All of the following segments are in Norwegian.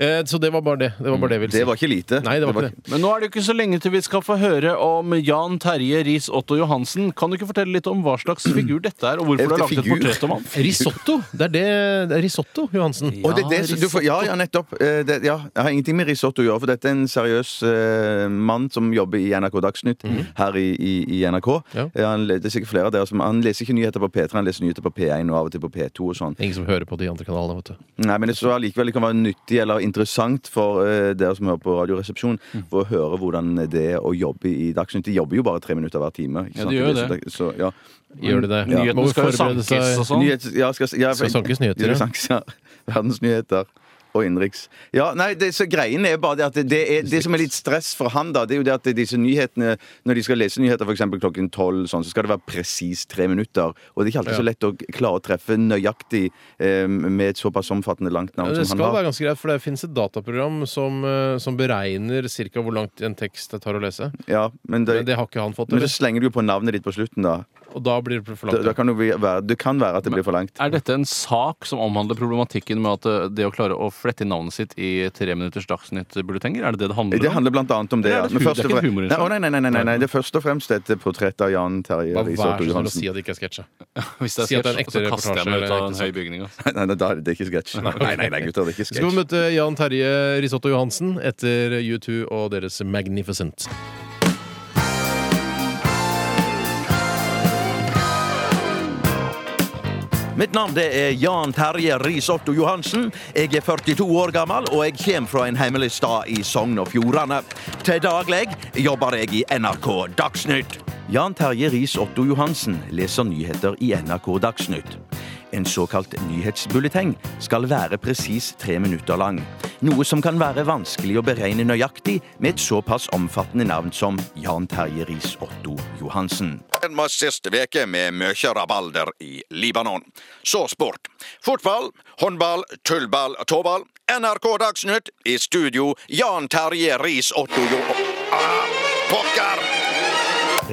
Eh, Så det var bare det. Det var bare det jeg ville si. Det var ikke lite. Nei, det var ikke det. Men nå er det jo ikke så lenge til vi skal få høre om Jan Terje Riis-Otto Johansen. Kan du ikke fortelle litt om hva slags figur dette er, og hvorfor du har laget et Figur? portrett om han? Risotto. Det er det, det er risotto, Johansen. Og det, er det, som- du får, ja, ja, nettopp. Eh, Det, ja, jeg har ingenting med risotto å gjøre, for dette er en seriøs eh, mann som jobber i NRK Dagsnytt her i, i, i NRK. Ja. Eh, Han, det er sikkert flere av dere som Han leser ikke nyheter på P3, han leser nyheter på P1 og av og til på P2 og sånn. Ingen som hører på de andre kanalene, vet du. Nei, men jeg tror allikevel det kan være nyttig eller interessant for eh, dere som hører på Radioresepsjon, for å høre hvordan det er å jobbe i Dagsnytt. De jobber jo bare tre minutter hver time. ikke Ja, sant? de gjør Så det. Så, ja. Gjør de det? Nyhetene Må skal jo forberede sankes seg- og sånn. Nyhets, ja, skal, ja, Skal sankes nyheter, Ja, ja. ja. Verdensnyheter. Og innenriks. Ja, nei, det, så greien er bare det at det, det, er, det som er litt stress for han, da, det er jo det at disse nyhetene Når de skal lese nyheter f.eks. klokken tolv, sånn, så skal det være presis tre minutter. Og det er ikke alltid Ja. så lett å klare å treffe nøyaktig eh, med et såpass omfattende langt navn ja, som han har. Det skal være ganske greit, for det finnes et dataprogram som, eh, som beregner ca. hvor langt en tekst det tar å lese. Ja, men det, Men det har ikke han fått. men så slenger du jo på navnet ditt på slutten, da. Og da blir det for langt. da kan det, være, det kan være at det blir for langt. Er dette en sak som omhandler problematikken med at eh, det å klare å flette inn navnet sitt i tre minutters Dagsnytt-bulletenger? Er det det det handler om? Det handler blant annet om det, ja. det det er ikke fre- Nei, nei, nei, nei, nei, nei, det er først og fremst et portrett av Jan Terje Bare Johansen. vær så snill å si at det ikke er sketsj. Hvis det er Si at det er en så ekte kaster jeg meg ut reportasje, av en høy bygning. Nei, nei, da er det det er ikke sketsj. Nei, nei, nei, gutter, det er ikke sketsj. skal vi møte Jan Terje Risotto Johansen etter U2 og deres Magnificent. Mitt navn er Jan Terje Riis-Otto Johansen. Jeg er 42 år gammel, og jeg kommer fra en hemmelig stad i Sogn og Fjordane. Til daglig jobber jeg i NRK Dagsnytt. Jan Terje Riis-Otto Johansen leser nyheter i NRK Dagsnytt. En såkalt nyhetsbulleteng skal være presis tre minutter lang. Noe som kan være vanskelig å beregne nøyaktig med et såpass omfattende navn som Jan Terje Riis-Otto Johansen. Var siste veke med mye rabalder i Libanon. Så sport. Fotball, håndball, tullball, tåball. NRK Dagsnytt. I studio Jan Terje Riis-Otto Jo... Ah, pokker!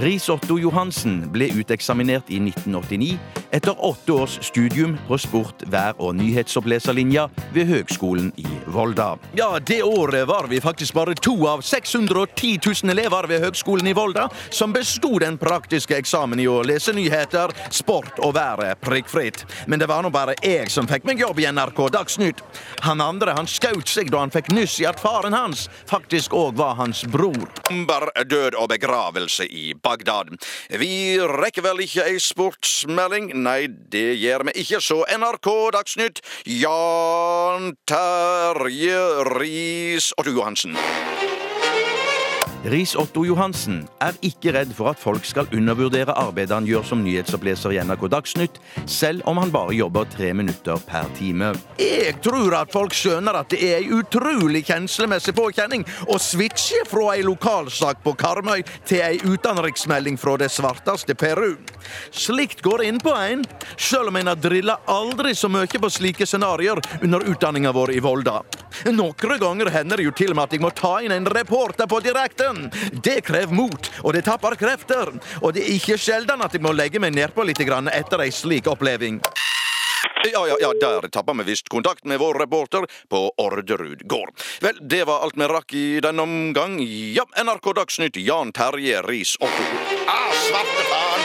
Riis-Otto Johansen ble uteksaminert i 1989 etter åtte års studium på sport-, vær- og nyhetsoppleserlinja ved Høgskolen i Volda. Ja, det året var vi faktisk bare to av 610 000 elever ved Høgskolen i Volda som besto den praktiske eksamen i å lese nyheter, sport og været prikkfritt. Men det var nå bare jeg som fikk meg jobb i NRK Dagsnytt. Han andre han skaut seg da han fikk nyss i at faren hans faktisk òg var hans bror. Bomber, død og begravelse i Bagdad. Vi rekker vel ikke ei sportsmelding? Nei, det gjør vi ikke, så NRK Dagsnytt, Jan Terje Riis-Otto Johansen. Riis-Otto Johansen er ikke redd for at folk skal undervurdere arbeidet han gjør som nyhetsoppleser i NRK Dagsnytt, selv om han bare jobber tre minutter per time. Jeg tror at folk skjønner at det er ei utrolig kjenslemessig påkjenning å switche fra ei lokalsak på Karmøy til ei utenriksmelding fra det svarteste Peru. Slikt går inn på en, selv om en har drilla aldri så mye på slike scenarioer under utdanninga vår i Volda. Noen ganger hender det jo til og med at jeg må ta inn en reporter på direkten. Det krever mot, og det tapper krefter. Og det er ikke sjelden at jeg må legge meg nedpå litt etter ei slik oppleving. Ja, ja, ja, der tapper vi visst kontakt med vår reporter på Orderud gård. Vel, det var alt vi rakk i denne omgang. Ja, NRK Dagsnytt, Jan Terje Riis-Otto. Ah, svarte faen!